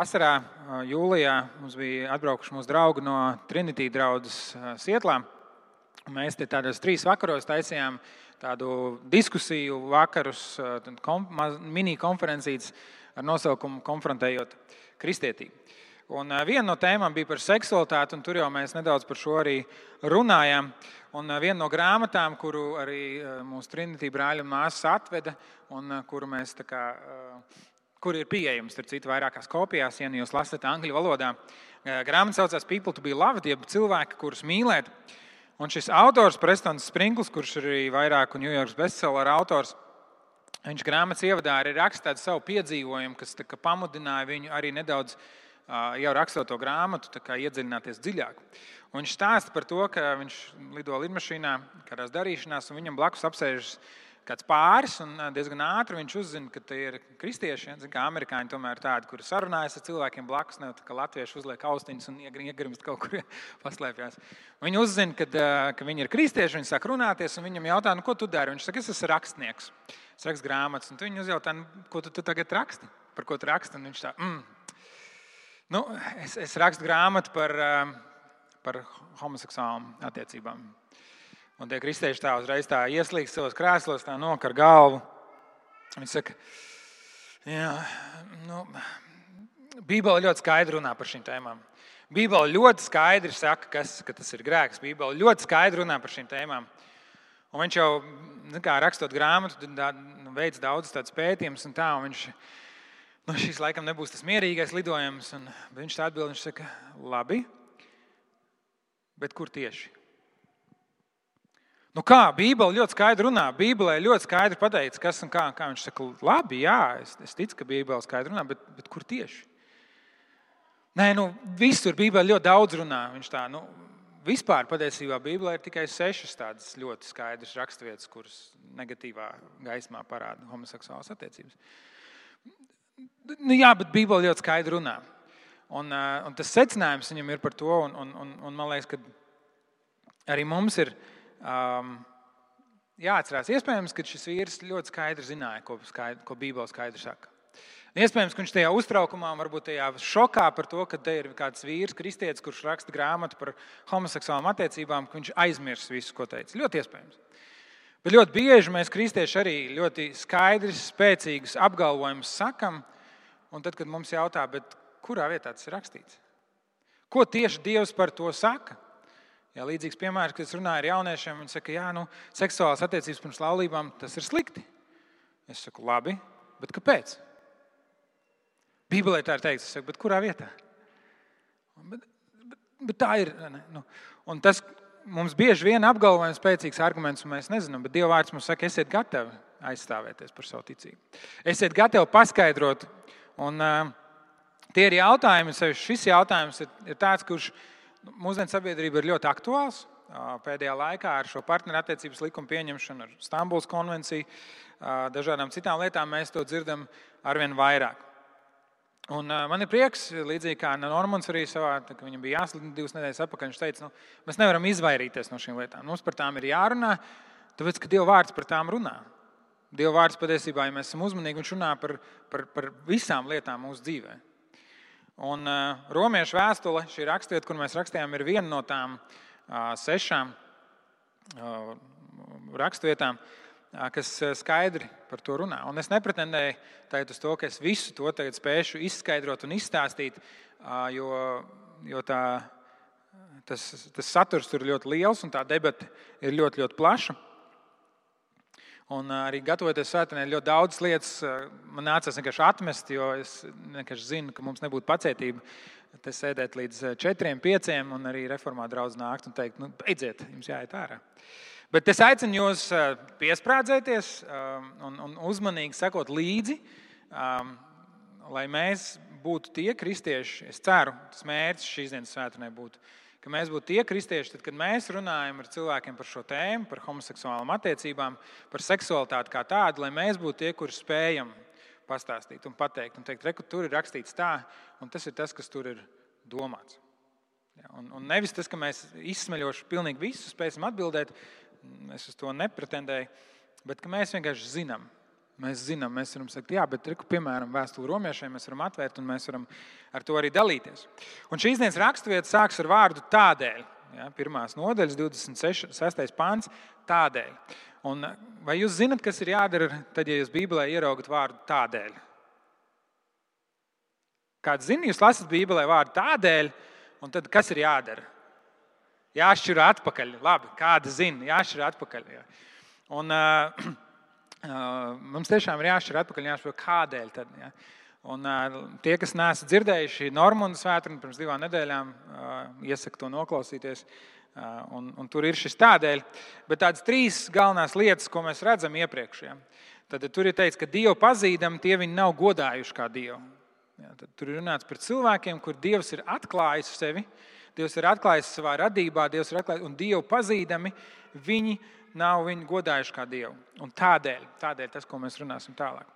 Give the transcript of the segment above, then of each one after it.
Vasarā, jūlijā, mums bija atbraukuši mūsu draugi no Trinity draugas Sietlā. Mēs te tādos trīs vakaros taisījām tādu diskusiju vakarus, mini konferencijas ar nosaukumu Konfrontējot kristietību. Un viena no tēmām bija par seksualitāti, un tur jau mēs nedaudz par šo arī runājām. Un viena no grāmatām, kuru arī mūsu Trinity brāļa māsas atveda, un kuru mēs kā, kur ir pieejams, ar citu vairākās kopijās, ja nu jūs lasat angļu valodā. Grāmata saucās People to be loved, jeb cilvēki, kurus mīlēt. Un šis autors, Prestons Sprinkls, kurš ir arī vairāku New York bestseller autors, viņš grāmatas ievadā arī raksta savu piedzīvojumu, kas pamudināja viņu arī nedaudz, jau rakstot to grāmatu, iedziļināties dziļāk. Un viņš stāsta par to, ka viņš lido lidmašīnā, kādās darīšanās, un viņam blakus apsēžas kāds pāris, un diezgan ātri viņš uzzina, ka tie ir kristieši. Zin, kā amerikāņi tomēr ir tādi, kuri sarunājas ar cilvēkiem blakus, ne kā latvieši uzliek austiņas un iegrimst kaut kur paslēpjas. Viņi uzzina, ka, ka viņi ir kristieši, viņi sāk runāties, un viņam jautā, nu, ko tu dari. Viņš saka, es esmu rakstnieks, es rakstu grāmatas, un viņi uzjautā, nu, ko tu, tu tagad raksti, par ko tu raksti. Un viņš tā, mm. nu, es, es rakstu grāmatu par, par homoseksuālām attiecībām. Un tie kristieši tā uzreiz tā ieslīgst savos krēslos, tā nokar galvu. Viņi saka, jā, nu, Bībele ļoti skaidri runā par šīm tēmām. Bībele ļoti skaidri saka, kas, ka tas ir grēks. Bībele ļoti skaidri runā par šīm tēmām. Un viņš jau, kā rakstot grāmatu, nu, veids daudz tādu pētījumus, un tā, un viņš, nu, šis laikam nebūs tas mierīgais lidojums. Viņš tā atbild, viņš saka, labi, bet kur tieši? Nu kā, Bībele ļoti skaidri runā. Bībelē ļoti skaidri pateikts, kas un kā. kā. Viņš saka, labi, jā, es, es ticu, ka Bībele skaidri runā, bet, bet kur tieši? Nē, nu, visur Bībelē ļoti daudz runā. Viņš tā, nu, vispār patiesībā Bībelē ir tikai sešas tādas ļoti skaidras raksturvietas, kuras negatīvā gaismā parāda homoseksuālas attiecības. Nu, jā, bet Bībelē ļoti skaidri runā. Un, un tas secinājums viņam ir par to, un, un, un, un man liekas, ka arī mums ir um, jāatcerās, iespējams, ka šis vīrs ļoti skaidri zināja, ko, skaidri, ko Bībele skaidri saka. Iespējams, ka viņš tajā uztraukumā, varbūt tajā šokā par to, ka te ir kāds vīrs, kristietis, kurš raksta grāmatu par homoseksuālām attiecībām, ka viņš aizmirs visu, ko teica. Ļoti iespējams. Bet ļoti bieži mēs, kristieši, arī ļoti skaidrs, spēcīgus apgalvojumus sakam, un tad, kad mums jautā, kurā vietā tas ir rakstīts, ko tieši Dievs par to saka, Jā, līdzīgs piemērs, kad es runāju ar jauniešiem, viņi saka, ka nu, seksuālās attiecības pirms laulībām tas ir slikti. Es saku, labi, bet kāpēc? Bībelē tā ir teikts, saku, bet kurā vietā? Bet, bet, bet tā ir. Nu, tas mums bieži vien apgalvojam spēcīgs arguments, un mēs nezinām, bet Dieva vārds mums saka, esiet gatavi aizstāvēties par savu ticību. Esiet gatavi paskaidrot. Un, uh, tie ir jautājumi, šis jautājums ir, ir tāds, kurš ir mūsdienu sabiedrība ir ļoti aktuāls. Pēdējā laikā ar šo partnerattiecības likumu pieņemšanu, ar Stambulas konvenciju, dažādām citām lietām mēs to dzirdam arvien vairāk. Un, man ir prieks, līdzīgi kā Normans arī savā, kad viņam bija jāslīd divas nedēļas atpakaļ, viņš teica, nu, mēs nevaram izvairīties no šīm lietām. Mums par tām ir jārunā, tāpēc, ka Dieva vārds par tām runā. Dieva vārds patiesībā, ja mēs esam uzmanīgi, viņš runā par, par, par visām lietām mūsu dzīvēm. Un uh, romiešu vēstule, šī rakstvieta, kur mēs rakstījām, ir viena no tām uh, sešām uh, rakstvietām, kas skaidri par to runā. Un es nepretendēju tagad uz to, ka es visu to spēšu izskaidrot un izstāstīt, jo, jo tā, tas, tas saturs tur ir ļoti liels un tā debata ir ļoti, ļoti plaša. Un arī gatavoties svētdienai, ļoti daudz lietas man nācās vienkārši atmest, jo es vienkārši zinu, ka mums nebūtu pacietība te sēdēt līdz četriem, pieciem, un arī reformā draudz nākt un teikt, nu, beidziet, jums jāiet ārā. Bet es aicinu jūs piesprādzēties un, un uzmanīgi sekot līdzi, lai mēs būtu tie kristieši, es ceru, tas mērķis šīs dienas svētdienai būtu ka mēs būtu tie kristieši, tad, kad mēs runājam ar cilvēkiem par šo tēmu, par homoseksuālām attiecībām, par seksualitāti kā tādu, lai mēs būtu tie, kuriem spējam pastāstīt un pateikt, un teikt, ka tur ir rakstīts tā, un tas ir tas, kas tur ir domāts. Ja, un, un nevis tas, ka mēs izsmeļoši pilnīgi visu spēsim atbildēt, es uz to nepretendēju, bet ka mēs vienkārši zinām, Mēs zinām, mēs varam teikt, jā, bet, reku, piemēram, vēstuli romiešiem mēs varam atvērt un mēs varam ar to arī dalīties. Un šīs dienas raksturvieta sākas ar vārdu tādēļ. Ja, pirmās nodaļas, 26. pāns, tādēļ. Un vai jūs zinat, kas ir jādara, tad, ja jūs Bībelē ieraugat vārdu tādēļ? Kāds zina, jūs lasat Bībelē vārdu tādēļ, un tad kas ir jādara? Jāšķir atpakaļ. Labi, kāda zina, jāšķir atpakaļ. Jā. Un, Uh, mums tiešām ir jāšķir atpakaļ, jāsaprot, kādēļ. Tad, ja. Un, tie, kas neesat dzirdējuši Normānu svētdienu pirms divām nedēļām, iesaku to noklausīties. Un, un tur ir šis tādēļ, bet tādas trīs galvenās lietas, ko mēs redzam iepriekš. Ja. Tad tur ir teikts, ka Dievu pazīdam, tie viņi nav godājuši kā Dievu. Ja, tur ir runāts par cilvēkiem, kur Dievs ir atklājis sevi, Dievs ir atklājis savā radībā, Dievs ir atklājis un Dievu pazīdami viņi ir nav viņu godājuši kā dievu. Un tādēļ, tādēļ tas, ko mēs runāsim tālāk.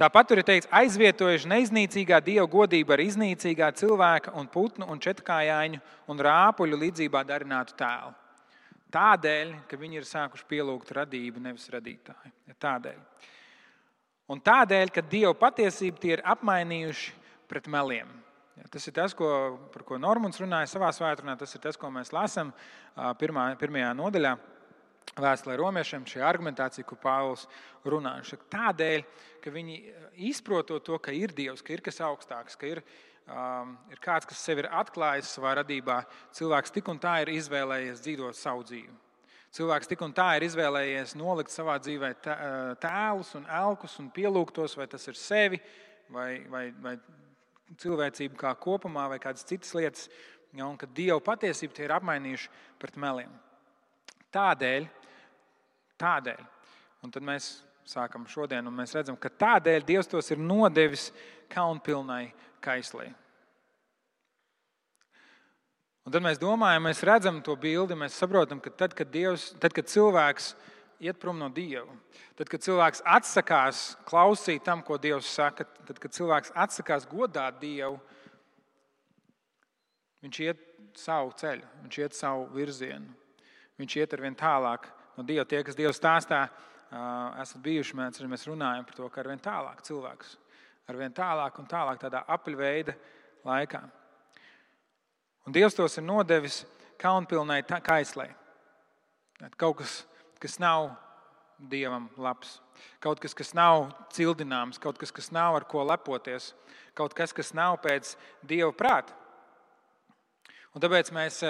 Tāpat tur ir teikts, aizvietojuši neiznīcīgā dieva godību ar iznīcīgā cilvēka un putnu un četrkājāņu un rāpuļu līdzībā darinātu tēlu. Tādēļ, ka viņi ir sākuši pielūgt radību, nevis radītāju. Tādēļ. Un tādēļ, ka Dieva patiesību tie ir apmainījuši pret meliem. Tas ir tas, ko, par ko Normons runāja savā svētdienā. Tas ir tas, ko mēs lasām pirmajā nodaļā vēstulē romiešiem, šī argumentācija, ko Pāvils runā. Tādēļ, ka viņi izprotot to, ka ir Dievs, ka ir kas augstāks, ka ir, um, ir kāds, kas sevi ir atklājis savā radībā, cilvēks tik un tā ir izvēlējies dzīvot savu dzīvi. Cilvēks tik un tā ir izvēlējies nolikt savā dzīvē tēlus un elkus un pielūgtos, vai tas ir sevi, vai, vai, vai cilvēcību kā kopumā, vai kādas citas lietas. Ja, un ka Dieva patiesība tie ir apmainījuši pret meliem. Tādēļ, tādēļ, un tad mēs sākam šodien, un mēs redzam, ka tādēļ Dievs tos ir nodevis kaunpilnai kaislī. Un tad mēs domājam, mēs redzam to bildi, mēs saprotam, ka tad, kad, Dievs, tad, kad cilvēks iet prom no Dieva, tad, kad cilvēks atsakās klausīt tam, ko Dievs saka, tad, kad cilvēks atsakās godāt Dievu, viņš iet savu ceļu, viņš iet savu virzienu viņš iet ar vien tālāk no Dieva. Tie, kas Dieva stāstā, esat bijuši, mēs, mēs runājam par to, ka ar vien tālāk cilvēks, ar vien tālāk un tālāk tādā apaļveida laikā. Un Dievs tos ir nodevis kaunpilnai kaislē. Kaut kas, kas nav Dievam labs, kaut kas, kas nav cildināms, kaut kas, kas nav ar ko lepoties, kaut kas, kas nav pēc Dieva prāta. Un tāpēc mēs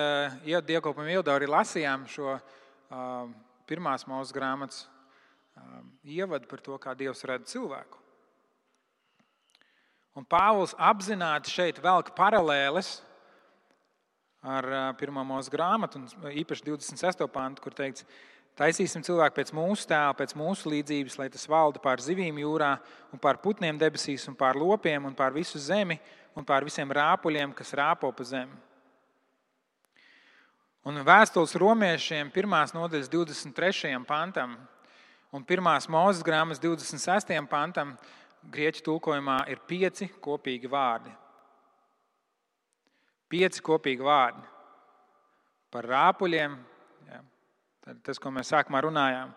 dievkalpojumu ievadā arī lasījām šo uh, pirmās mūža grāmatas uh, ievadu par to, kā Dievs rada cilvēku. Un Pāvils apzināti šeit velk paralēles ar uh, pirmā mūža grāmatu, un īpaši 26. pantu, kur teikts, taisīsim cilvēku pēc mūsu tēla, pēc mūsu līdzības, lai tas valda pār zivīm jūrā, un pār putniem debesīs, un pār lopiem, un pār visu zemi, un pār visiem rāpuļiem, kas rāpo pa zemi. Un vēstules romiešiem, pirmās nodaļas 23. pantam un pirmās mūzes grāmatas 26. pantam, grieķu tulkojumā ir pieci kopīgi vārdi. Pieci kopīgi vārdi par rāpuļiem. Tas, ko mēs sākumā runājām,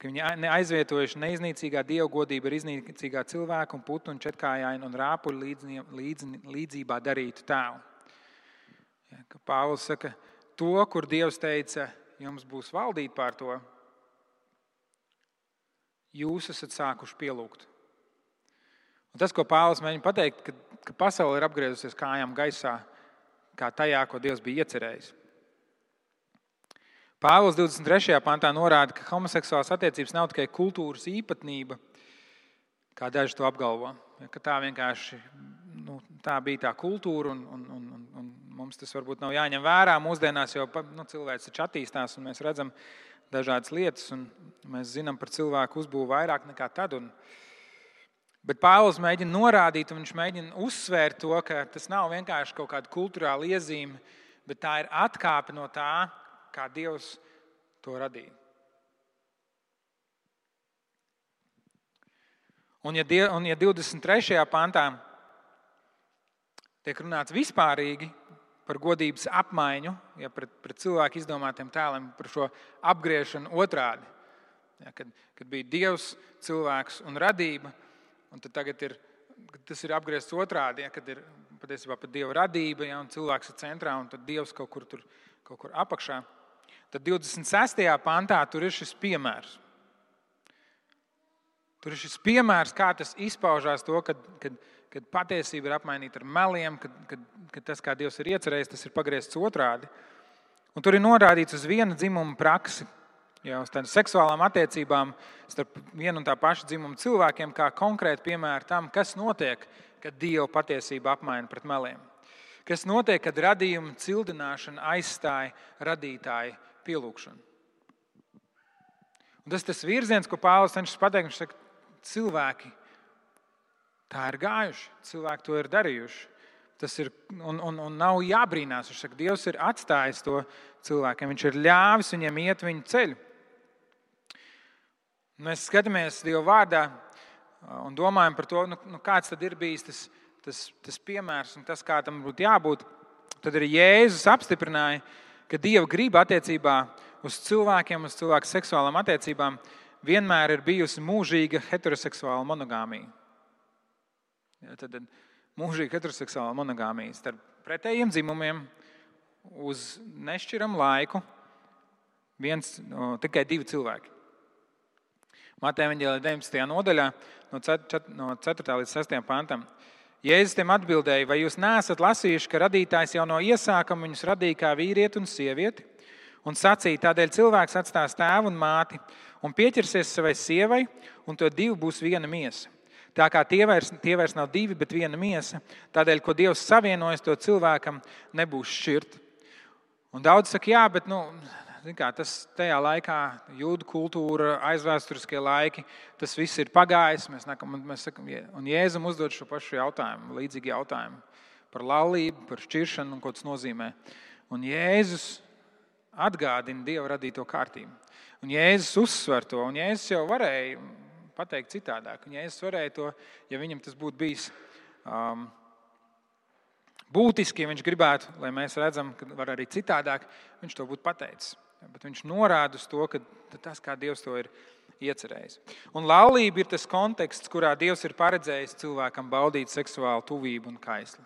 ka viņi aizvietojuši neiznīcīgā dievgodība ar iznīcīgā cilvēku un putu un četrkājainu un rāpuļu līdzībā darītu tēvu. Ja, Pāvils saka, to, kur Dievs teica, jums būs valdīt pār to, jūs esat sākuši pielūgt. Un tas, ko Pāvils mēģina pateikt, ka, ka pasaule ir apgriezusies kājām gaisā, kā tajā, ko Dievs bija iecerējis. Pāvils 23. pantā norāda, ka homoseksuālās attiecības nav tikai kultūras īpatnība, kā daži to apgalvo. Ja, tā vienkārši nu, tā bija tā kultūra, un, un, un, un mums tas varbūt nav jāņem vērā. Mūsdienās jau nu, cilvēks taču attīstās, un mēs redzam dažādas lietas, un mēs zinām par cilvēku uzbūvi vairāk nekā tad. Un, bet Pāvils mēģina norādīt, un viņš mēģina uzsvērt to, ka tas nav vienkārši kaut kāda kultūrāla iezīme, bet tā ir atkāpe no tā, kā Dievs to radīja. Un ja, un ja 23. pantā tiek runāts vispārīgi par godības apmaiņu, ja pret, pret cilvēku izdomātiem tēliem, par šo apgriešanu otrādi. Ja, kad, kad bija Dievs, cilvēks un radība, un tagad ir, tas ir apgriezts otrādi, ja, kad ir patiesībā pat Dieva radība, ja, un cilvēks ir centrā, un tad Dievs kaut kur, tur, kaut kur apakšā. Tad 26. pantā tur ir šis piemērs. Tur ir šis piemērs, kā tas izpaužās, to, kad, kad, kad patiesība ir apmainīta ar meliem, kad, kad, kad tas, kā Dievs ir iecerējis, tas ir pagriezts otrādi. Un tur ir norādīts uz viena dzimuma praksi, jau uz tādām seksuālām attiecībām starp vienu un tā pašu dzimumu cilvēkiem, kā konkrēti piemēri tam, kas notiek, kad Dieva patiesība apmaina pret meliem. Kas notiek, kad radījuma cildināšana aizstāja radītāju pielūgšanu. Un tas ir tas virziens, ko Pāvils cenšas pateikt. Viņš saka, cilvēki tā ir gājuši, cilvēki to ir darījuši. Tas ir un, un, un nav jābrīnās. Viņš saka, Dievs ir atstājis to cilvēkiem. Viņš ir ļāvis viņiem iet viņu ceļu. Mēs skatāmies Dieva vārdā un domājam par to, nu, nu, kāds ir bijis tas, tas, tas piemērs un tas, kā tam būtu jābūt. Tad arī Jēzus apstiprināja, ka Dieva grība attiecībā uz cilvēkiem, uz cilvēku seksuālām attiecībām vienmēr ir bijusi mūžīga heteroseksuāla monogāmija. Ja, tad, mūžīga heteroseksuāla monogāmija starp pretējiem dzimumiem uz nešķiramu laiku. Viens, no, tikai divi cilvēki. Vāģelē 19. nodaļā, no 4. līdz 6. pantam. Jēzus tiem atbildēja, vai jūs neesat lasījuši, ka radītājs jau no iesākuma viņus radīja kā vīrieti un sievieti? Un sacīja, tādēļ cilvēks atstās tēvu un māti un pieķersies savai sievai, un to divi būs viena miesa. Tā kā tie vairs, tie vairs nav divi, bet viena miesa, tādēļ, ko Dievs savienojas, to cilvēkam nebūs šķirt. Un daudz saka, jā, bet nu, kā, tas tajā laikā, jūdu kultūra, aizvēsturiskie laiki, tas viss ir pagājis. Mēs, nekam, mēs sakam, un Jēzum uzdod šo pašu jautājumu, līdzīgu jautājumu par laulību, par šķiršanu un ko tas nozīmē. Un Jēzus atgādina Dieva radīto kārtību. Un Jēzus uzsver to, un Jēzus jau varēja pateikt citādāk. Un Jēzus varēja to, ja viņam tas būtu bijis um, būtiski, ja viņš gribētu, lai mēs redzam, ka var arī citādāk, viņš to būtu pateicis. Bet viņš norāda uz to, ka tas, kā Dievs to ir iecerējis. Un laulība ir tas konteksts, kurā Dievs ir paredzējis cilvēkam baudīt seksuālu tuvību un kaisli.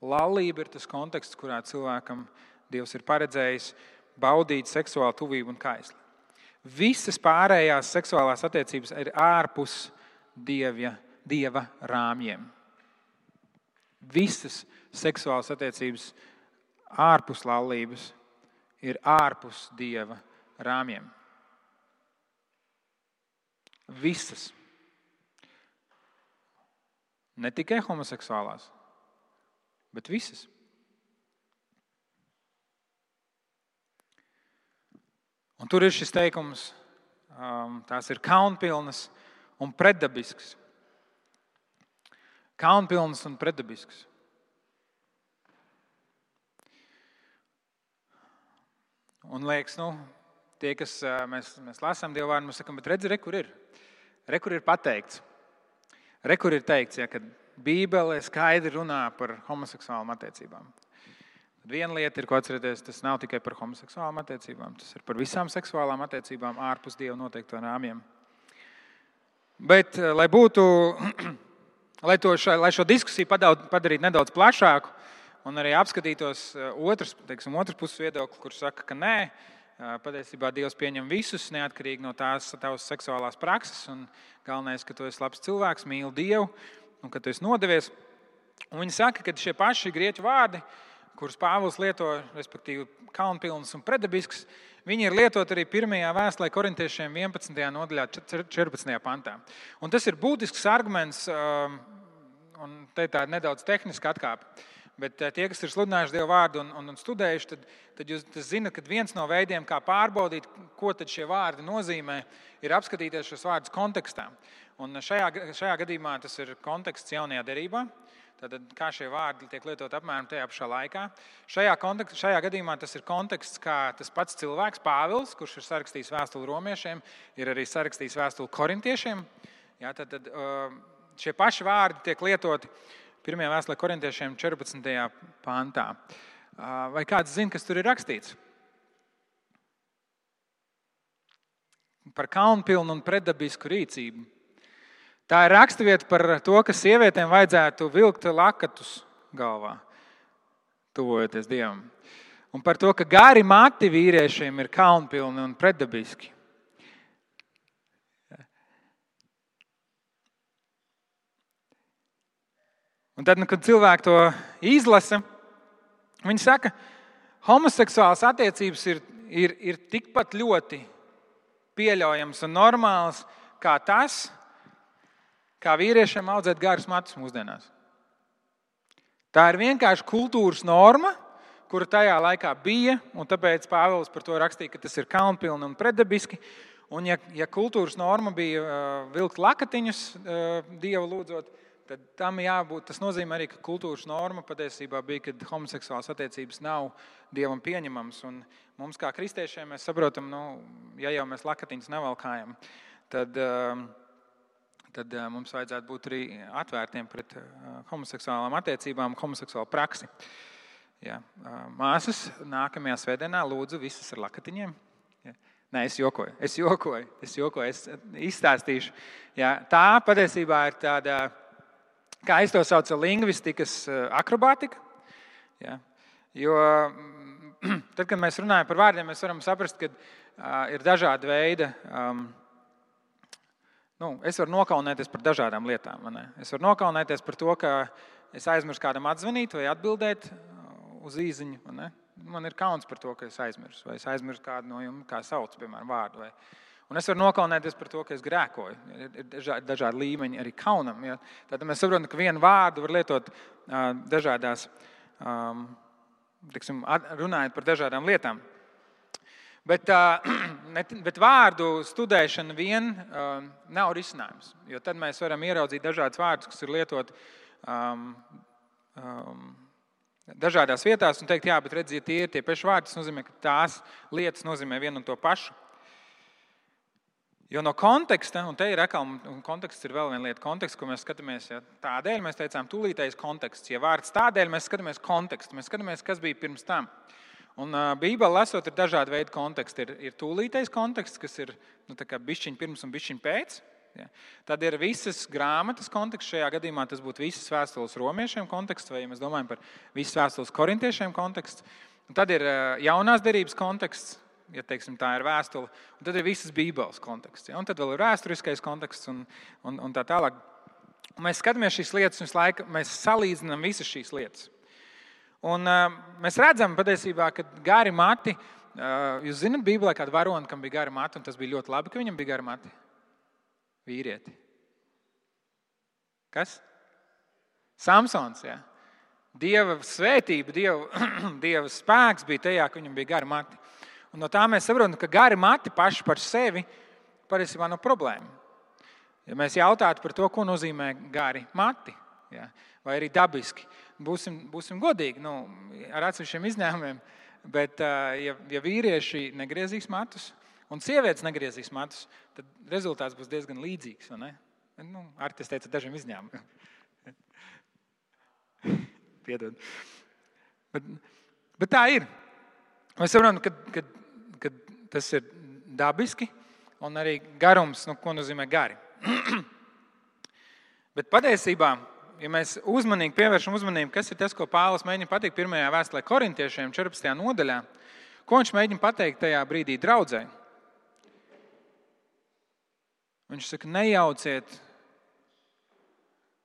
Laulība ir tas konteksts, kurā cilvēkam Dievs ir paredzējis baudīt seksuālu tuvību un kaisli. Visas pārējās seksuālās attiecības ir ārpus dievja, dieva rāmjiem. Visas seksuālās attiecības ārpus laulības ir ārpus dieva rāmjiem. Visas. Ne tikai homoseksuālās, bet visas. Un tur ir šis teikums, um, tās ir kaunpilnas un pretdabisks. Kaunpilnas un pretdabisks. Un liekas, nu, tie, kas uh, mēs, mēs lasām Dievu vārdu, mēs sakām, bet redzi, re, kur ir? Re, kur ir pateikts? Re, kur ir teikts, ja, ka Bībele skaidri runā par homoseksuālām attiecībām. Viena lieta ir, ko atcerieties, tas nav tikai par homoseksuālām attiecībām, tas ir par visām seksuālām attiecībām ārpus dieva noteikto rāmjiem. Bet, eh, lai būtu, lai, šo, lai šo diskusiju padarītu nedaudz plašāku un arī apskatītos eh, otrs, teiksim, otrs puses viedokli, kurš saka, ka nē, eh, patiesībā Dievs pieņem visus neatkarīgi no tās tavas seksuālās prakses. Galvenais, ka tu esi labs cilvēks, mīli Dievu un ka tu esi nodevies. Un viņi saka, ka šie paši grieķu vārdi kurus Pāvils lieto, respektīvi, kaunpilns un predabisks, viņi ir lietoti arī pirmajā vēstulē korintiešiem 11. nodaļā, 14. pantā. Un tas ir būtisks arguments, um, un te ir nedaudz tehniska atkāpe. Bet uh, tie, kas ir sludinājuši Dievu vārdu un, un, un studējuši, tad, tad jūs zinat, ka viens no veidiem, kā pārbaudīt, ko šie vārdi nozīmē, ir apskatīties šos vārdus kontekstā. Un šajā, šajā gadījumā tas ir konteksts jaunajā derībā. Tad, kā šie vārdi tiek lietot apmēram tajā pašā laikā. Šajā, kontekst, šajā gadījumā tas ir konteksts, kā tas pats cilvēks, Pāvils, kurš ir sarakstījis vēstuli romiešiem, ir arī sarakstījis vēstuli korintiešiem. Jā, tad, tad, šie paši vārdi tiek lietoti pirmajā vēstulē korintiešiem 14. pantā. Vai kāds zina, kas tur ir rakstīts? par kaunpilnu un pretdabisku rīcību. Tā ir raksturvieta par to, ka sievietēm vajadzētu vilkt lakatus galvā, tuvojoties Dievam. Un par to, ka gari mati vīriešiem ir kaunpilni un pretdabiski. Un tad, nu, kad cilvēki to izlasa, viņi saka, ka homoseksuālas attiecības ir, ir, ir tikpat ļoti pieļaujams un normāls kā tas, kā vīriešiem audzēt garus matus mūsdienās. Tā ir vienkārši kultūras norma, kura tajā laikā bija, un tāpēc Pāvils par to rakstīja, ka tas ir kaunpilni un pretdabiski. Un, ja, ja kultūras norma bija uh, vilkt lakatiņus uh, dievu lūdzot, tad tam jābūt. Tas nozīmē arī, ka kultūras norma patiesībā bija, ka homoseksuāls attiecības nav dievam pieņemamas. Un mums, kā kristiešiem, mēs saprotam, nu, ja jau mēs lakatiņus nevalkājam, tad. Uh, tad mums vajadzētu būt arī atvērtiem pret homoseksuālām attiecībām, homoseksuālu praksi. Ja. Māsas nākamajā svētdienā lūdzu visas ar lakatiņiem. Ja. Nē, es jokoju, es jokoju, es, jokoju, es izstāstīšu. Ja. Tā patiesībā ir tāda, kā es to saucu, lingvistikas akrobātika. Ja. Jo tad, kad mēs runājam par vārdiem, mēs varam saprast, ka ir dažādi veidi. Um, Nu, es varu nokaunēties par dažādām lietām. Es varu nokaunēties par to, ka es aizmirsu kādam atzvanīt vai atbildēt uh, uz īsiņu. Man ir kauns par to, ka es aizmirsu, vai es aizmirsu kādu no jums, kā sauc, piemēram, vārdu. Vai... Un es varu nokaunēties par to, ka es grēkoju. Ir dažādi līmeņi arī kaunam. Ja? Tad mēs saprotam, ka vienu vārdu var lietot uh, dažādās, um, tiksim, runājot par dažādām lietām. Bet, bet vārdu studēšana vien nav risinājums. Jo tad mēs varam ieraudzīt dažādus vārdus, kas ir lietoti um, um, dažādās vietās, un teikt, jā, bet redziet, tie ir tie paši vārdi. Tas nozīmē, ka tās lietas nozīmē vienu un to pašu. Jo no konteksta, un te ir atkal, un konteksts ir vēl viena lieta, konteksts, ko mēs skatāmies. Ja, tādēļ mēs teicām, tūlītējs konteksts. Ja vārds tādēļ mēs skatāmies kontekstu, mēs skatāmies, kas bija pirms tam. Un Bībeli lasot, ir dažādi veidi konteksti. Ir, ir tūlītais konteksts, kas ir nu, bišķiņš pirms un bišķiņš pēc. Ja. Tad ir visas grāmatas konteksts. Šajā gadījumā tas būtu visas vēstules romiešiem konteksts, vai ja mēs domājam par visas vēstules korintiešiem kontekstu. Un tad ir jaunās derības konteksts, ja teiksim, tā ir vēstule. Un tad ir visas Bībeles konteksts. Ja. Un tad vēl ir vēsturiskais konteksts un, un, un tā tālāk. Un mēs skatāmies šīs lietas, un mēs salīdzinām visas šīs lietas. Un, uh, mēs redzam, patiesībā, ka gari mati, uh, jūs zināt, Bībelē kāda varona, kam bija gari mati, un tas bija ļoti labi, ka viņam bija gari mati. Vīrieti. Kas? Samsons. Jā. Dieva svētība, Dieva, Dieva spēks bija tajā, ka viņam bija gari mati. Un no tā mēs saprotam, ka gari mati paši par sevi patiesībā nav problēma. Ja mēs jautātu par to, ko nozīmē gari mati, ja, vai arī dabiski, būsim, būsim godīgi, nu, ar atsevišķiem izņēmumiem. Bet, ja, ja vīrieši negriezīs matus un sievietes negriezīs matus, tad rezultāts būs diezgan līdzīgs. Nu, Ar tas teica dažiem izņēmumiem. Piedod. Bet, bet tā ir. Mēs saprotam, ka, ka, ka tas ir dabiski un arī garums, nu, ko nozīmē gari. bet patiesībā ja mēs uzmanīgi pievēršam uzmanību, kas ir tas, ko Pāvils mēģina pateikt pirmajā vēstulē korintiešiem, 14. nodaļā, ko viņš mēģina pateikt tajā brīdī draudzē. Viņš saka, nejauciet,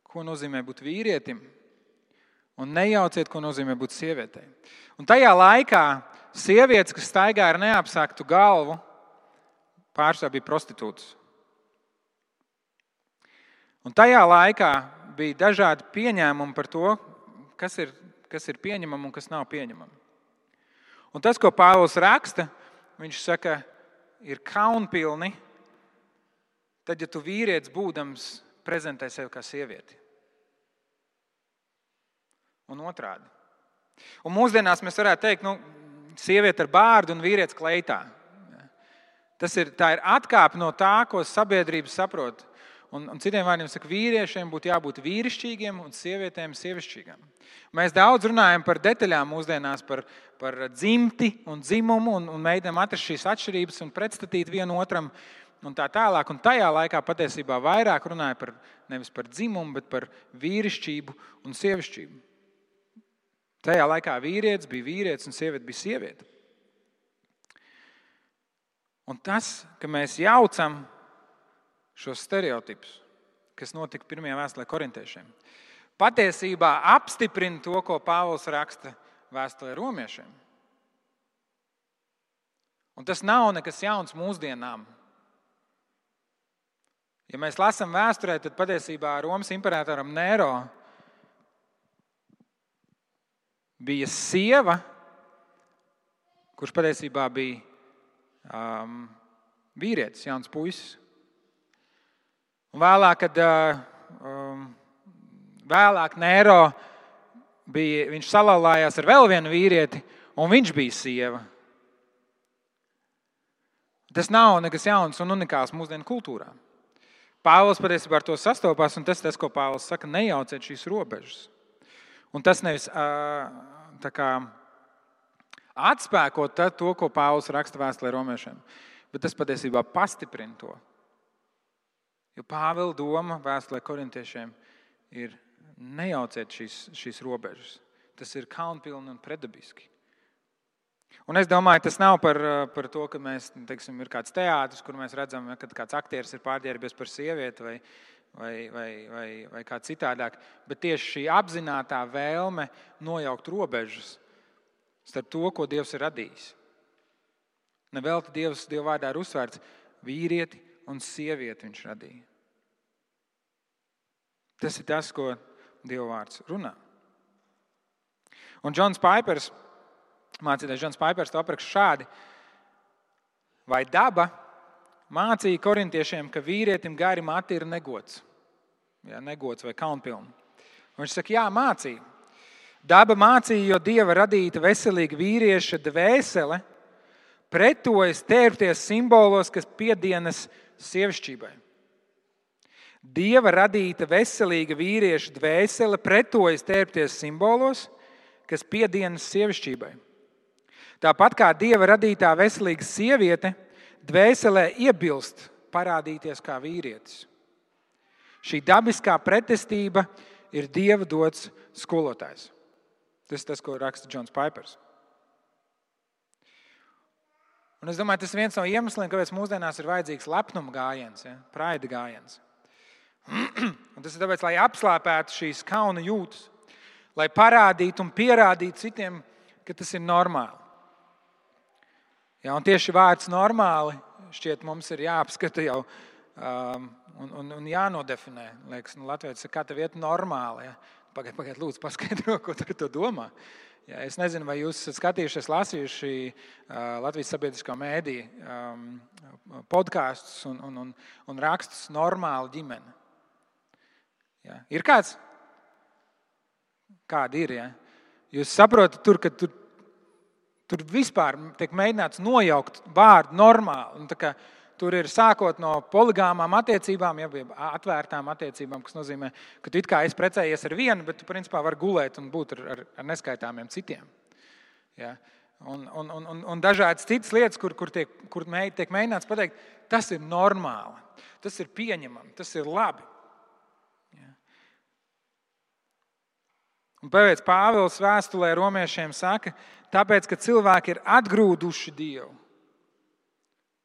ko nozīmē būt vīrietim, un nejauciet, ko nozīmē būt sievietei. Un tajā laikā sievietes, kas staigā ar neapsaktu galvu, pārsvarā bija prostitūtas. Un tajā laikā bija dažādi pieņēmumi par to, kas ir, kas ir pieņemami un kas nav pieņemami. Un tas, ko Pāvils raksta, viņš saka, ir kaunpilni, tad, ja tu vīrietis būdams prezentē sevi kā sievieti. Un otrādi. Un mūsdienās mēs varētu teikt, nu, sieviete ar bārdu un vīrietis kleitā. Tas ir, ir atkāpe no tā, ko sabiedrība saprot Un, un citiem vārdiem sakot, vīriešiem būtu jābūt vīrišķīgiem un sievietēm sievišķīgām. Mēs daudz runājam par detaļām mūsdienās, par, par dzimti un dzimumu, un, un mēģinām atrast šīs atšķirības un pretstatīt vienu otram. Un tā tālāk, un tajā laikā patiesībā vairāk runāja par nevis par dzimumu, bet par vīrišķību un sievišķību. Tajā laikā vīrietis bija vīrietis un sieviete bija sieviete. Un tas, ka mēs jaucam šos stereotipus, kas notika pirmajā vēstulē korintiešiem, patiesībā apstiprina to, ko Pāvils raksta vēstulē romiešiem. Un tas nav nekas jauns mūsdienām. Ja mēs lasām vēsturē, tad patiesībā Romas imperatoram Nēro bija sieva, kurš patiesībā bija um, vīrietis, jauns puisis. Un vēlāk, kad um, vēlāk Nēro bija, viņš salauzās ar vēl vienu vīrieti, un viņš bija sieva. Tas nav nekas jauns un unikāls mūsdienu kultūrā. Pāvils patiesībā ar to sastopās, un tas tas, ko Pāvils saka, nejauciet šīs robežas. Un tas nevis kā, atspēko to, ko Pāvils raksta vēstulē romiešiem, bet tas patiesībā pastiprina to. Jo Pāvila doma vēstulē korintiešiem ir nejauciet šīs, šīs robežas. Tas ir kaunpilni un predabiski. Un es domāju, tas nav par, par to, ka mēs, teiksim, ir kāds teātris, kur mēs redzam, ka kāds aktieris ir pārģērbies par sievieti vai, vai, vai, vai, vai kā citādāk. Bet tieši šī apzināta vēlme nojaukt robežas starp to, ko Dievs ir radījis. Nevelti Dievs Dieva vārdā ir uzsvērts vīrieti un sievieti viņš radīja. Tas ir tas, ko Dieva vārds runā. Un Džons Paipers, mācītājs Džons Paipers, to apraksta šādi. Vai daba mācīja korintiešiem, ka vīrietim gari mati ir negods, ja, negods vai kaunpilni? Un viņš saka, jā, mācīja. Daba mācīja, jo dieva radīta veselīga vīrieša dvēsele pretojas tērpties simbolos, kas piedienas sievišķībai. Dieva radīta veselīga vīrieša dvēsele pretojas tērpties simbolos, kas piedienas sievišķībai. Tāpat kā dieva radītā veselīga sieviete, dvēselē iebilst parādīties kā vīrietis. Šī dabiskā pretestība ir dieva dots skolotājs. Tas ir tas, ko raksta Džons Paipers. Un es domāju, tas ir viens no iemesliem, kāpēc mūsdienās ir vajadzīgs lepnuma gājiens, ja? praida gājiens. Un tas ir tāpēc, lai apslāpētu šīs kauna jūtas, lai parādītu un pierādītu citiem, ka tas ir normāli. Ja, tieši vārds normāli šķiet mums ir jāapskata jau um, un, un, un jānodefinē. Liekas, nu, Latvijas ir kā tev iet normāli. Ja? Pagaidiet, pagaid, lūdzu, paskaidro, ko tu ar to domā. Ja, es nezinu, vai jūs esat skatījušies, lasījuši Latvijas sabiedriskā mēdī um, podkāstus un, un, un, un rakstus normāla ģimene. Ja. Ir kāds? Kāda ir? Ja? Jūs saprotat, tur, ka tur, tur vispār tiek mēģināts nojaukt vārdu normāli. Un, Tur ir sākot no poligāmām attiecībām, jau atvērtām attiecībām, kas nozīmē, ka tu it kā esi precējies ar vienu, bet tu principā vari gulēt un būt ar, ar, ar neskaitāmiem citiem. Ja? Un, un, un, un, dažādas citas lietas, kur, kur, tiek, kur tiek mēģināts pateikt, tas ir normāli, tas ir pieņemami, tas ir labi. Ja? Un pēc Pāvils vēstulē romiešiem saka, tāpēc, ka cilvēki ir atgrūduši Dievu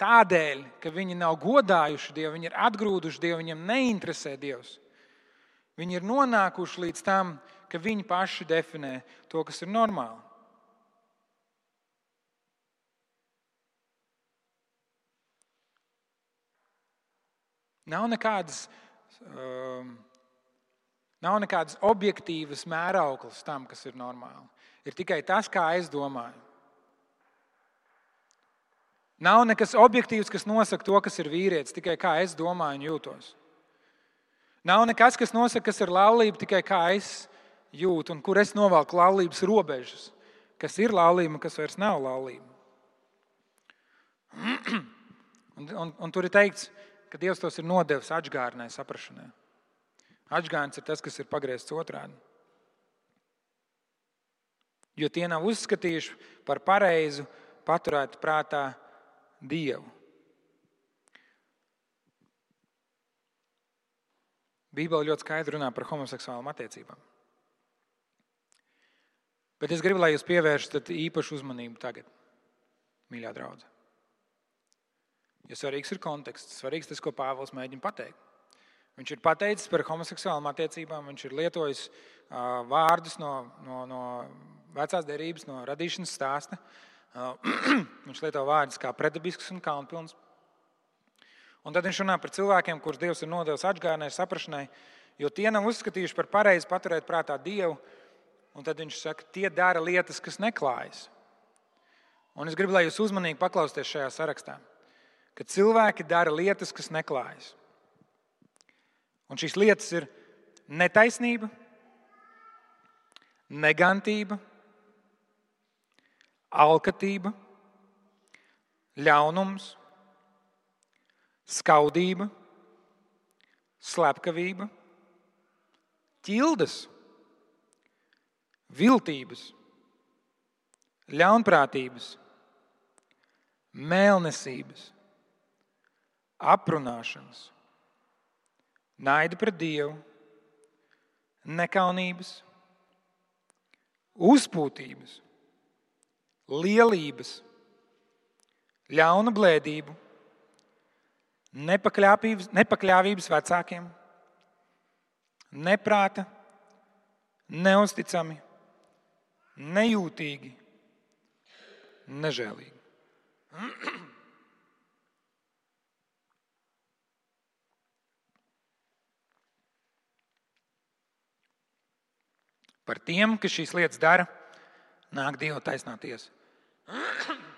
Tādēļ, ka viņi nav godājuši Dievu, viņi ir atgrūduši Dievu, viņiem neinteresē Dievs. Viņi ir nonākuši līdz tam, ka viņi paši definē to, kas ir normāli. Nav nekādas, um, nav nekādas objektīvas mērauklas tam, kas ir normāli. Ir tikai tas, kā es domāju. Nav nekas objektīvs, kas nosaka to, kas ir vīrietis, tikai kā es domāju un jūtos. Nav nekas, kas nosaka, kas ir laulība, tikai kā es jūtu un kur es novelku laulības robežas. Kas ir laulība un kas vairs nav laulība. Un, un, un tur ir teikts, ka Dievs tos ir nodevis atgādnē, saprašanai. Atgādns ir tas, kas ir pagriezts otrādi. Jo tie nav uzskatījuši par pareizu paturēt prātā Dievu. Bībele ļoti skaidri runā par homoseksuālām attiecībām. Bet es gribu, lai jūs pievēršat īpašu uzmanību tagad, mīļā draudzene. Jo svarīgs ir konteksts, svarīgs tas, ko Pāvils mēģina pateikt. Viņš ir pateicis par homoseksuālām attiecībām, viņš ir lietojis vārdus no, no, no vecās derības, no radīšanas stāsta. Viņš lieto vārdus kā predabisks un kaunpilns. Un tad viņš runā par cilvēkiem, kurus Dievs ir nodevis atgādnē, saprašanai, jo tie nav uzskatījuši par pareizi paturēt prātā Dievu. Un tad viņš saka, tie dara lietas, kas neklājas. Un es gribu, lai jūs uzmanīgi paklausieties šajā sarakstā, ka cilvēki dara lietas, kas neklājas. Un šīs lietas ir netaisnība, negantība, alkatība, ļaunums, skaudība, slepkavība, ķildes, viltības, ļaunprātības, mēlnesības, aprunāšanas, naida pret Dievu, nekaunības, uzpūtības, lielības, ļauna blēdību nepakļāvības vecākiem, neprāta, neusticami, nejūtīgi, nežēlīgi. Par tiem, kas šīs lietas dara, nāk Dieva taisnā tiesa.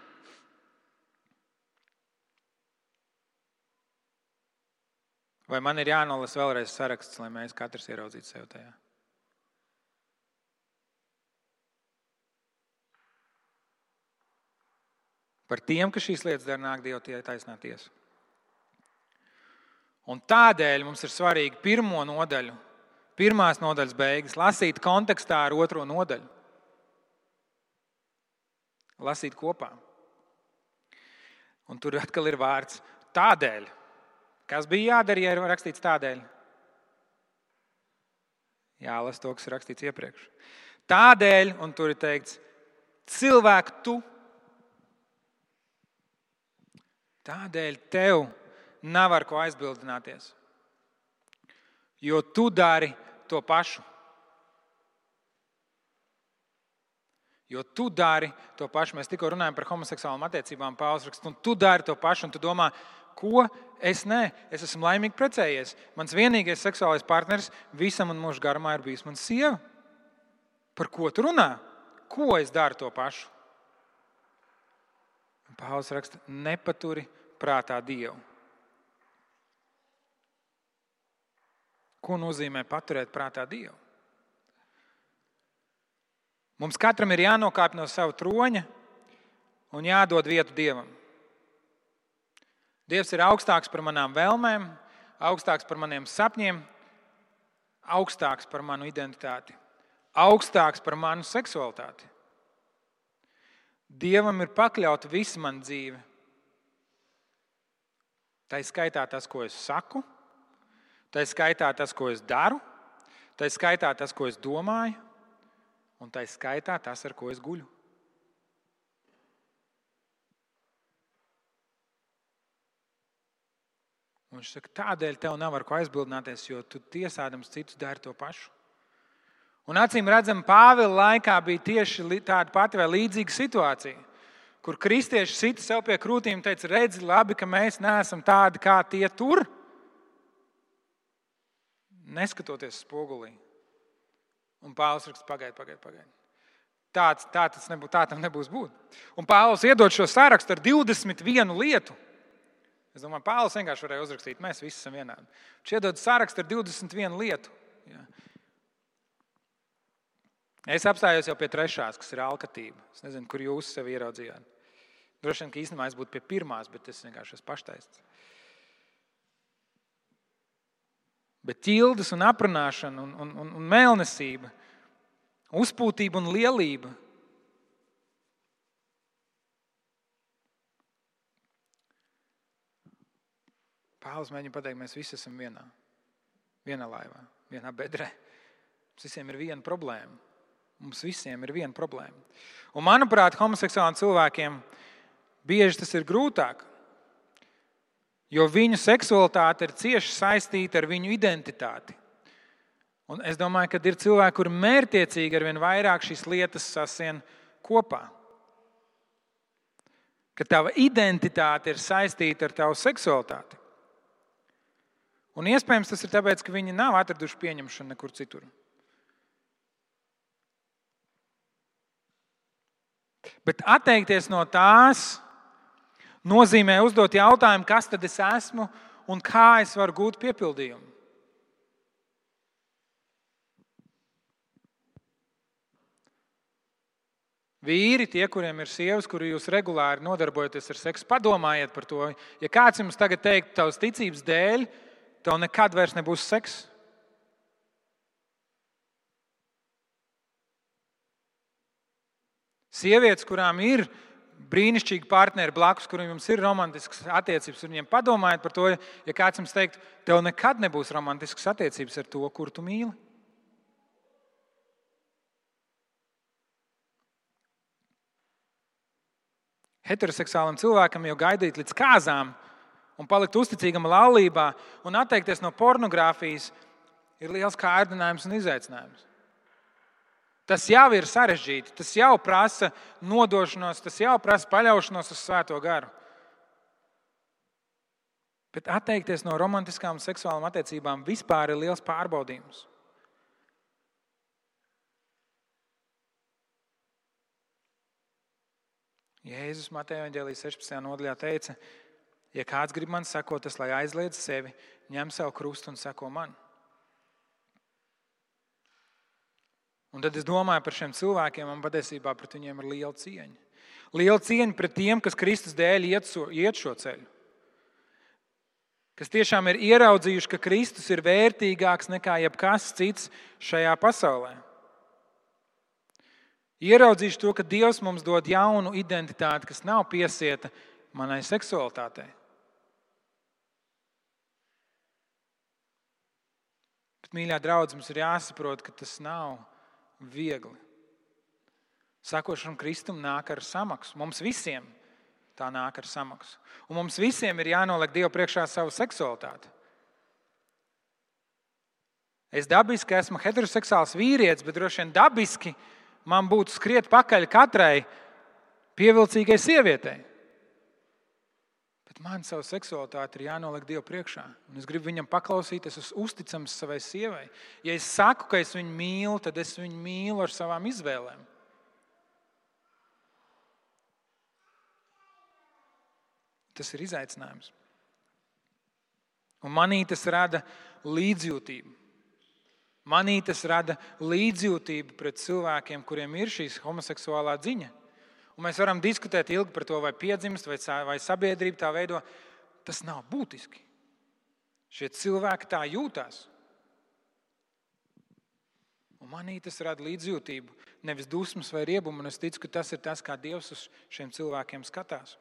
Vai man ir jānolasa vēlreiz saraksts, lai mēs katrs ieraudzītu sev tajā? Par tiem, kas šīs lietas dara, nāk Dieva tie taisnā tiesa. Un tādēļ mums ir svarīgi pirmo nodaļu, pirmās nodaļas beigas, lasīt kontekstā ar otro nodaļu. Lasīt kopā. Un tur atkal ir vārds tādēļ. Kas bija jādara, ja ir rakstīts tādēļ? Jālas to, kas ir rakstīts iepriekš. Tādēļ, un tur ir teikts, cilvēku tu. Tādēļ tev nav ar ko aizbildināties. Jo tu dari to pašu. Jo tu dari to pašu. Mēs tikko runājām par homoseksuālām attiecībām, Pāvils raksta, un tu dari to pašu, un tu domā, ko es nē, es esmu laimīgi precējies. Mans vienīgais seksuālais partneris visam man mūža garumā ir bijis mana sieva. Par ko tu runā? Ko es daru to pašu? Pāvils raksta, nepaturi prātā Dievu. Ko nozīmē paturēt prātā Dievu? Mums katram ir jānokāpj no sava troņa un jādod vietu Dievam. Dievs ir augstāks par manām vēlmēm, augstāks par maniem sapņiem, augstāks par manu identitāti, augstāks par manu seksualitāti. Dievam ir pakļauta visa mana dzīve. Tā ir skaitā tas, ko es saku, tā ir skaitā tas, ko es daru, tā ir skaitā tas, ko es domāju, un tā skaitā tas, ar ko es guļu. Un viņš saka, tādēļ tev nav ar ko aizbildināties, jo tu tiesādams citus dari to pašu. Un acīm redzam, Pāvila laikā bija tieši tāda pati vai līdzīga situācija, kur kristieši sita sev pie krūtīm un teica, redzi, labi, ka mēs neesam tādi kā tie tur, neskatoties spogulī. Un Pāvils raksta, pagaidi, pagaidi, pagaidi. Tāds, tā, nebūs, tā tam nebūs būt. Un Pāvils iedod šo sarakstu ar 21 lietu Es domāju, Pāvils vienkārši varēja uzrakstīt, mēs visi esam vienādi. Viņš iedod sarakstu ar 21 lietu. Jā. Es apstājos jau pie trešās, kas ir alkatība. Es nezinu, kur jūs sevi ieraudzījāt. Droši vien, ka īstenībā es būtu pie pirmās, bet es vienkārši esmu paštaists. Bet ķildes un aprunāšana, un, un, un, un mēlnesība, uzpūtība un lielība. Pāvils mēģina pateikt, mēs visi esam vienā, vienā laivā, vienā bedrē. Mums visiem ir viena problēma. Mums visiem ir viena problēma. Un, manuprāt, homoseksuāliem cilvēkiem bieži tas ir grūtāk, jo viņu seksualitāte ir cieši saistīta ar viņu identitāti. Un es domāju, ka ir cilvēki, kuri mērķiecīgi ar vien vairāk šīs lietas sasien kopā. Ka tava identitāte ir saistīta ar tavu seksualitāti. Un iespējams tas ir tāpēc, ka viņi nav atraduši pieņemšanu nekur citur. Bet atteikties no tās nozīmē uzdot jautājumu, kas tad es esmu un kā es varu gūt piepildījumu. Vīri, tie, kuriem ir sievas, kuri jūs regulāri nodarbojaties ar seksu, padomājiet par to. Ja kāds jums tagad teikt, tavas ticības dēļ, tev nekad vairs nebūs seksa. Sievietes, kurām ir brīnišķīgi partneri blakus, kuriem ir romantiskas attiecības, un viņiem padomājiet par to, ja kāds jums teikt, tev nekad nebūs romantiskas attiecības ar to, kur tu mīli. Heteroseksuālam cilvēkam jau gaidīt līdz kāzām un palikt uzticīgam laulībā un atteikties no pornogrāfijas ir liels kārdinājums un izaicinājums. Tas jau ir sarežģīti, tas jau prasa nodošanos, tas jau prasa paļaušanos uz Svēto garu. Bet atteikties no romantiskām seksuālām attiecībām vispār ir liels pārbaudījums. Jēzus Mateja Vangelijas 16. nodaļā teica, ja kāds grib man sekot, tas lai aizliedz sevi, ņem savu krustu un seko man. Un tad es domāju par šiem cilvēkiem, man patiesībā pret viņiem ir liela cieņa. Liela cieņa pret tiem, kas Kristus dēļ iet, so, iet šo ceļu. Kas tiešām ir ieraudzījuši, ka Kristus ir vērtīgāks nekā jebkas cits šajā pasaulē. Ieraudzījuši to, ka Dievs mums dod jaunu identitāti, kas nav piesieta manai seksualitātei. Bet, mīļā draudzene, mums ir jāsaprot, ka tas nav viegli. Sakošana Kristum nāk ar samaksu. Mums visiem tā nāk ar samaksu. Un mums visiem ir jānoliek Dievu priekšā savu seksualitāti. Es dabiski esmu heteroseksuāls vīrietis, bet droši vien dabiski man būtu skriet pakaļ katrai pievilcīgai sievietei. Man savu seksualitāti ir jānoliek Dievu priekšā. Un es gribu viņam paklausīt, es esmu uzticams savai sievai. Ja es saku, ka es viņu mīlu, tad es viņu mīlu ar savām izvēlēm. Tas ir izaicinājums. Un manī tas rada līdzjūtību. Manī tas rada līdzjūtību pret cilvēkiem, kuriem ir šīs homoseksuālā dziņa. Un mēs varam diskutēt ilgi par to, vai piedzimst, vai, vai sabiedrība tā veido. Tas nav būtiski. Šie cilvēki tā jūtas. Un manī tas rada līdzjūtību, nevis dusmas vai riebumu. Es ticu, ka tas ir tas, kā Dievs uz šiem cilvēkiem skatās.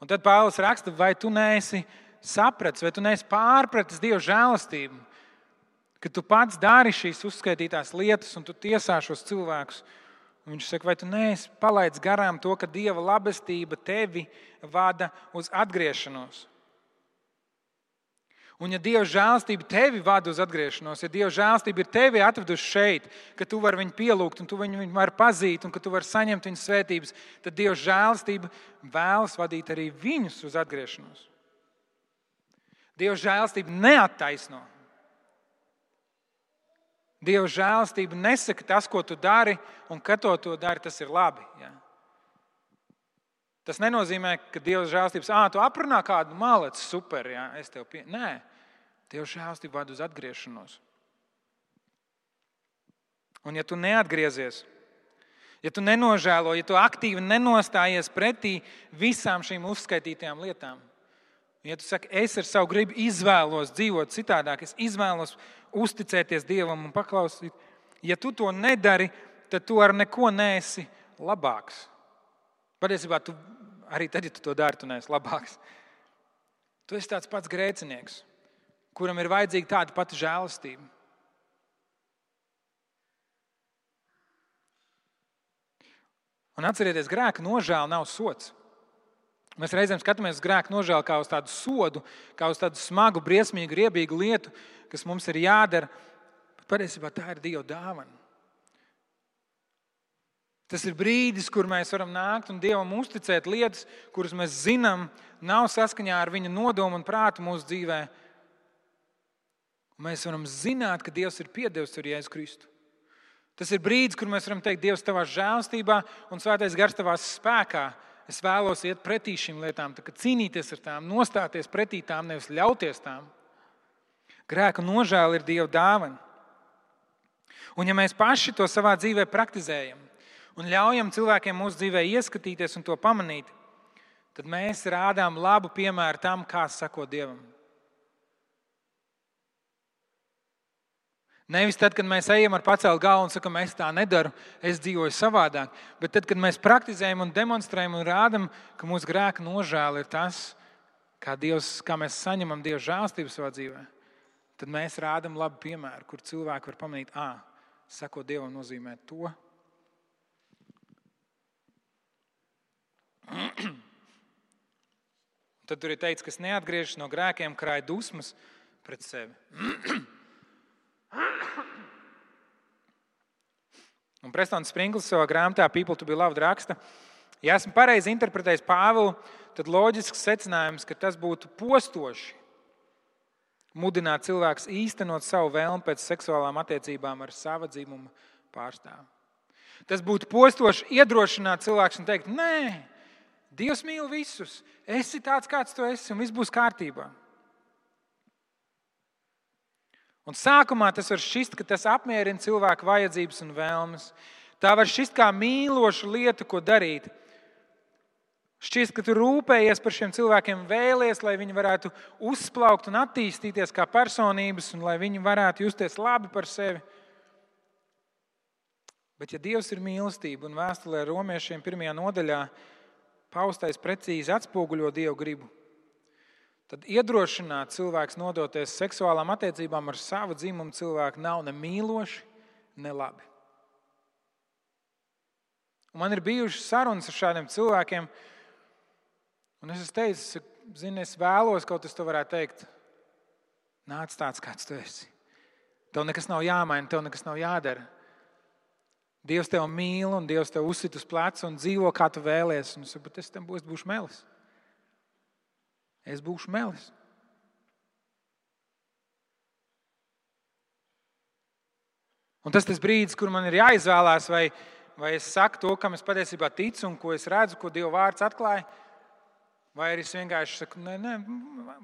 Un tad Pāvils raksta, vai tu neesi sapratis, vai tu neesi pārpratis Dieva žēlastību, ka tu pats dari šīs uzskaitītās lietas un tu tiesā šos cilvēkus. Viņš saka, vai tu neesi palaidis garām to, ka Dieva labestība tevi vada uz atgriešanos? Un, ja Dieva žēlstība tevi vada uz atgriešanos, ja Dieva žēlstība ir tevi atvedusi šeit, ka tu vari viņu pielūgt, un tu viņu, viņu vari pazīt, un ka tu vari saņemt viņa svētības, tad Dieva žēlstība vēlas vadīt arī viņus uz atgriešanos. Dieva žēlstība neattaisno. Dieva žēlastība nesaka tas, ko tu dari, un ka to, to dari, tas ir labi. Ja? Tas nenozīmē, ka Dieva žēlastības, ah, tu aprunā kādu maleci, super, ja? es tev pieņemu. Nē, Dieva žēlastība vada uz atgriešanos. Un ja tu neatgriezies, ja tu nenožēlo, ja tu aktīvi nenostājies pretī visām šīm uzskaitītajām lietām, Ja tu saki, es ar savu gribu izvēlos dzīvot citādāk, es izvēlos uzticēties Dievam un paklausīt, ja tu to nedari, tad tu ar neko neesi labāks. Patiesībā tu arī tad, ja tu to dari, tu neesi labāks. Tu esi tāds pats grēcinieks, kuram ir vajadzīga tāda pati žēlastība. Un atcerieties, grēka nožēla nav sots. Mēs reizēm skatāmies uz grēku nožēlu kā uz tādu sodu, kā uz tādu smagu, briesmīgu, riebīgu lietu, kas mums ir jādara. Bet patiesībā tā ir Dieva dāvana. Tas ir brīdis, kur mēs varam nākt un Dievam uzticēt lietas, kuras mēs zinām, nav saskaņā ar Viņa nodomu un prātu mūsu dzīvē. Un mēs varam zināt, ka Dievs ir piedevis ar Jēzu Kristu. Tas ir brīdis, kur mēs varam teikt, Dievs, tavā žēlstībā un svētais gars tavā spēkā. Es vēlos iet pretī šīm lietām, cīnīties ar tām, nostāties pretī tām, nevis ļauties tām. Grēka nožēla ir Dieva dāvana. Un ja mēs paši to savā dzīvē praktizējam un ļaujam cilvēkiem mūsu dzīvē ieskatīties un to pamanīt, tad mēs rādām labu piemēru tam, kā sako Dievam. Nevis tad, kad mēs ejam ar pacēlu galvu un sakām, es tā nedaru, es dzīvoju savādāk. Bet tad, kad mēs praktizējam un demonstrējam un rādām, ka mūsu grēka nožēla ir tas, kā, Dievs, kā mēs saņemam Dieva žēlstību savā dzīvē, tad mēs rādām labu piemēru, kur cilvēki var pamanīt, ah, sako Dievam nozīmē to. Tad tur ir teikts, kas neatgriežas no grēkiem, krāj dusmas pret sevi. Un Prestons Sprinkls savā grāmatā People to be Loved raksta, ja esmu pareizi interpretējis Pāvilu, tad loģisks secinājums, ka tas būtu postoši mudināt cilvēku īstenot savu vēlmu pēc seksuālām attiecībām ar sava dzimuma pārstāvu. Tas būtu postoši iedrošināt cilvēku un teikt, nē, Dievs mīl visus, esi tāds, kāds tu esi, un viss būs kārtībā. Un sākumā tas var šķist, ka tas apmierina cilvēku vajadzības un vēlmes. Tā var šķist kā mīloša lieta, ko darīt. Šķiet, ka tu rūpējies par šiem cilvēkiem, vēlies, lai viņi varētu uzplaukt un attīstīties kā personības, un lai viņi varētu justies labi par sevi. Bet, ja Dievs ir mīlestība un vēstulē romiešiem pirmajā nodaļā paustais precīzi atspoguļo Dievu gribu, tad iedrošināt cilvēks nodoties seksuālām attiecībām ar savu dzimumu cilvēku nav ne mīloši, ne labi. Un man ir bijušas sarunas ar šādiem cilvēkiem, un es teicu, zini, es vēlos, kaut kas to varētu teikt. Nāc tāds, kāds tu esi. Tev nekas nav jāmaina, tev nekas nav jādara. Dievs tevi mīl, un Dievs tevi uzsit uz pleca un dzīvo, kā tu vēlies. Un es bet es tam būšu melis es būšu melis. Un tas ir tas brīdis, kur man ir jāizvēlās, vai, vai es saku to, kam es patiesībā ticu un ko es redzu, ko Dieva vārds atklāja, vai arī es vienkārši saku, nē, nē,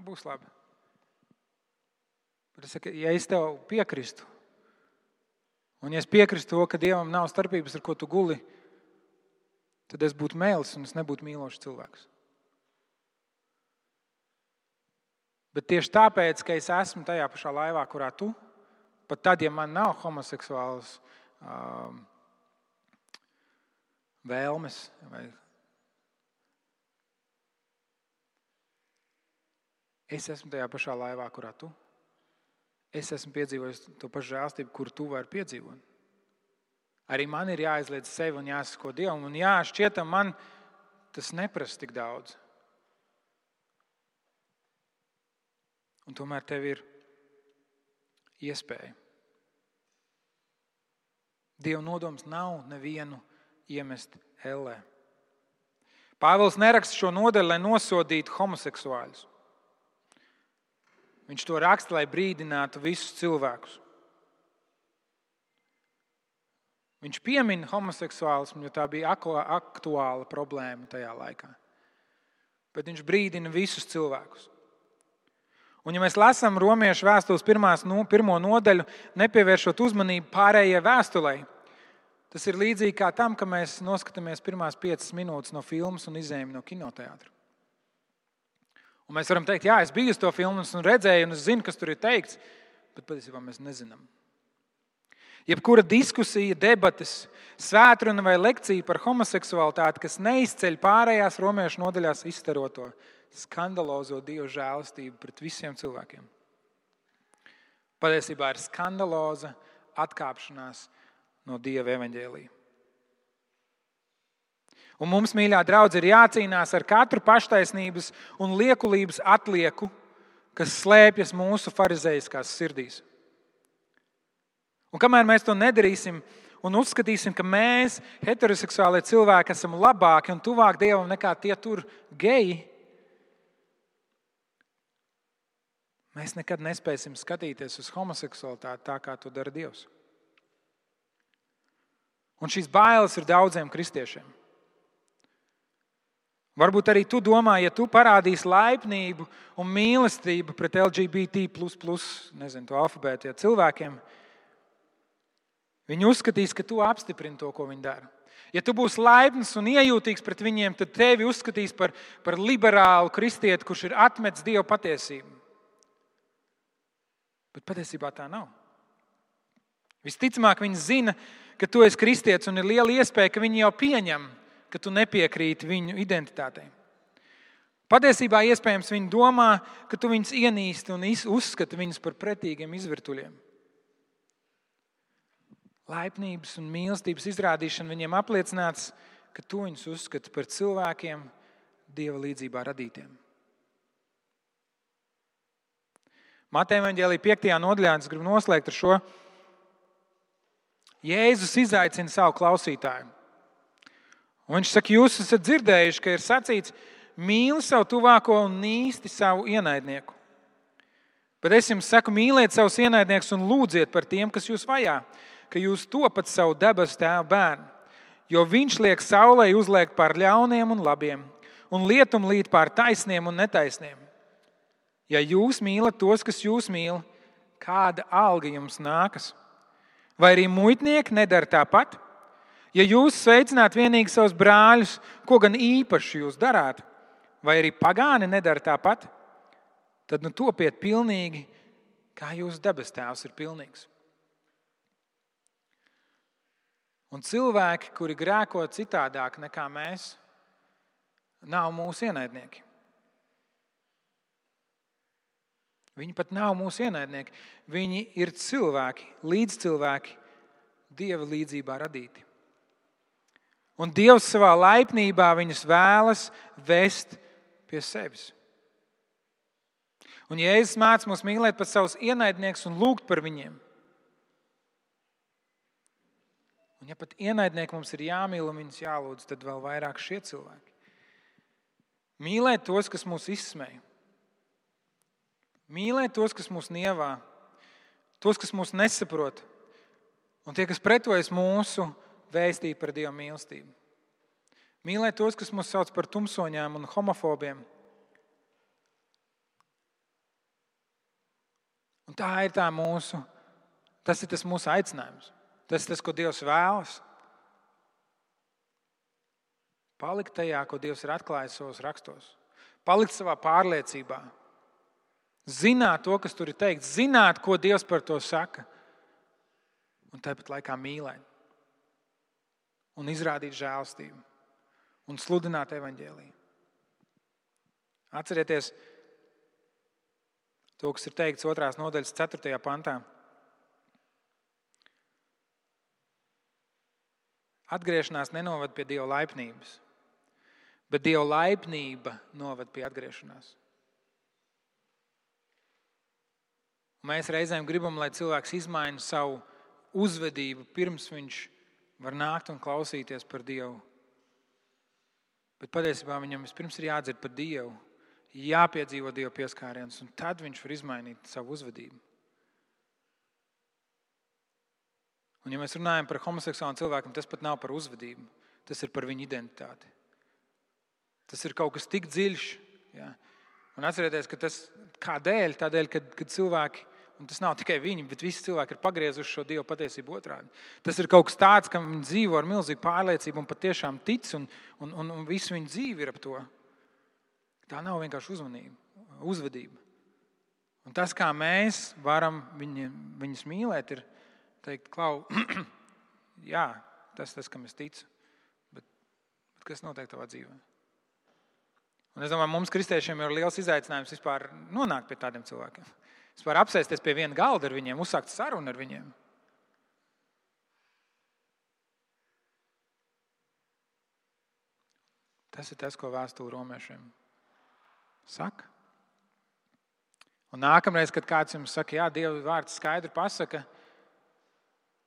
būs labi. Bet es saku, ja es tev piekristu, un ja es piekristu to, ka Dievam nav starpības, ar ko tu guli, tad es būtu mēlis un es nebūtu mīlošs cilvēks. Bet tieši tāpēc, ka es esmu tajā pašā laivā, kurā tu, pat tad, ja man nav homoseksuāls um, vēlmes vai Es esmu tajā pašā laivā, kurā tu. Es esmu piedzīvojis to pašu žēlstību, kur tu vari piedzīvot. Arī man ir jāizliedz sevi un jāsako Dievam. Un jā, šķietam, man tas neprasa tik daudz. Un tomēr tev ir iespēja. Dieva nodoms nav nevienu iemest ellē. Pāvils neraksta šo nodaļu, lai nosodītu homoseksuāļus. Viņš to raksta, lai brīdinātu visus cilvēkus. Viņš piemin homoseksuālismu, jo tā bija aktuāla problēma tajā laikā. Bet viņš brīdina visus cilvēkus. Un, ja mēs lasām romiešu vēstules pirmās, nu, pirmo nodaļu, nepievēršot uzmanību pārējai vēstulē, tas ir līdzīgi kā tam, ka mēs noskatāmies pirmās piecas minūtes no filmas un izējām no kinoteātra. Un mēs varam teikt, jā, es biju uz to filmu, un redzēju, un es zinu, kas tur ir teikts, bet patiesībā mēs nezinām. Jebkura diskusija, debates, svētkruna vai lekcija par homoseksualitāti, kas neizceļ pārējās romiešu nodaļās izstaroto skandalozo dievu žēlastību pret visiem cilvēkiem. Patiesībā ir skandaloza atkāpšanās no dieva evaņģēlīja. Un mums, mīļā draudzene, ir jācīnās ar katru paštaisnības un liekulības atlieku, kas slēpjas mūsu farizējiskās sirdīs. Un kamēr mēs to nedarīsim un uzskatīsim, ka mēs, heteroseksuālie cilvēki, esam labāki un tuvāk Dievam nekā tie tur geji, mēs nekad nespēsim skatīties uz homoseksualitāti tā, kā to dara Dievs. Un šīs bailes ir daudziem kristiešiem. Varbūt arī tu domā, ja tu parādīsi laipnību un mīlestību pret LGBT, nezinu, to alfabētu ja cilvēkiem, viņi uzskatīs, ka tu apstiprini to, ko viņi dara. Ja tu būsi laipns un iejūtīgs pret viņiem, tad tevi uzskatīs par, par liberālu kristieti, kurš ir atmetis dievu patiesību. Bet patiesībā tā nav. Visticamāk, viņi zina, ka tu esi kristietis un ir liela iespēja, ka viņi jau pieņem ka tu nepiekrīti viņu identitātei. Patiesībā iespējams viņi domā, ka tu viņus ienīsti un uzskati viņus par pretīgiem izvirtuļiem. Laipnības un mīlestības izrādīšana viņiem apliecināts, ka tu viņus uzskati par cilvēkiem, dieva līdzjūtībā radītiem. Mateja Vāģelī 5. nodaļā es gribu noslēgt ar šo. Jēzus izaicina savu klausītāju. Un viņš saka, jūs esat dzirdējuši, ka ir sacīts, mīli savu tuvāko un nīsti savu ienaidnieku. Bet es jums saku, mīliet savus ienaidniekus un lūdziet par tiem, kas jūs vajā, ka jūs topat savu debesu tēvu bērnu. Jo viņš liek saulē uzliekt pār ļauniem un labiem, un lietum līt pār taisniem un netaisniem. Ja jūs mīlat tos, kas jūs mīl, kāda alga jums nākas? Vai arī muitnieki nedara tāpat? Ja jūs sveicināt vienīgi savus brāļus, ko gan īpaši jūs darāt, vai arī pagāni nedara tāpat, tad nu topiet pilnīgi, kā jūsu debes tēvs ir pilnīgs. Un cilvēki, kuri grēko citādāk nekā mēs, nav mūsu ienaidnieki. Viņi pat nav mūsu ienaidnieki. Viņi ir cilvēki, līdzcilvēki, dieva līdzjūtībā radīti. Un Dievs savā laipnībā viņus vēlas vest pie sevis. Un Jēzus māca mums mīlēt pat savus ienaidniekus un lūgt par viņiem. Un ja pat ienaidnieki mums ir jāmīl un viņus jālūdz, tad vēl vairāk šie cilvēki. Mīlēt tos, kas mūs izsmeja. Mīlēt tos, kas mūs nievā, tos, kas mūs nesaprot, un tie, kas pretojas mūsu vēstīt par Dieva mīlestību. Mīlēt tos, kas mūs sauc par tumsoņām un homofobiem. Un tā ir tā mūsu, tas ir tas mūsu aicinājums. Tas ir tas, ko Dievs vēlas. Palikt tajā, ko Dievs ir atklājis savos rakstos. Palikt savā pārliecībā. Zināt to, kas tur ir teikts, zināt, ko Dievs par to saka. Un tāpat laikā mīlēt un izrādīt žēlstību un sludināt evaņģēlīju. Atcerieties to, kas ir teikts 2. nodaļas 4. pantā. Atgriešanās nenovada pie Dieva laipnības, bet Dieva laipnība novada pie atgriešanās. Un mēs reizēm gribam, lai cilvēks izmaina savu uzvedību pirms viņš var nākt un klausīties par Dievu. Bet patiesībā viņam vispirms ir jādzird par Dievu, jāpiedzīvo Dieva pieskāriens, un tad viņš var izmainīt savu uzvedību. Un, ja mēs runājam par homoseksuāliem cilvēkiem, tas pat nav par uzvedību, tas ir par viņu identitāti. Tas ir kaut kas tik dziļš. Ja? Un atcerieties, ka tas kādēļ? Tādēļ, kad, kad cilvēki Un tas nav tikai viņi, bet visi cilvēki ir pagriezuši šo Dieva patiesību otrādi. Tas ir kaut kas tāds, kam viņi dzīvo ar milzīgu pārliecību un patiešām tic, un, un, un, un visu viņu dzīvi ir ap to. Tā nav vienkārši uzmanība. uzvedība. Un tas, kā mēs varam viņi, viņus mīlēt, ir teikt, klau, jā, tas ir tas, kam es ticu. Bet, bet kas notiek tavā dzīvē? Un es domāju, mums, kristiešiem, ir liels izaicinājums vispār nonākt pie tādiem cilvēkiem. Vispār apsēsties pie viena galda ar viņiem, uzsākt sarunu ar viņiem. Tas ir tas, ko vēstule romiešiem saka. Un nākamreiz, kad kāds jums saka, jā, Dieva vārds skaidri pasaka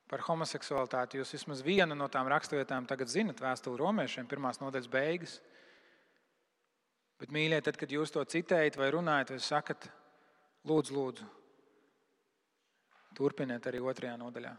par homoseksualitāti, jūs vismaz vienu no tām raksturvietām tagad zinat, vēstule romiešiem, pirmās nodaļas beigas. Bet, mīļie, tad, kad jūs to citējat vai runājat, vai sakat, lūdzu, lūdzu, turpiniet arī otrajā nodaļā.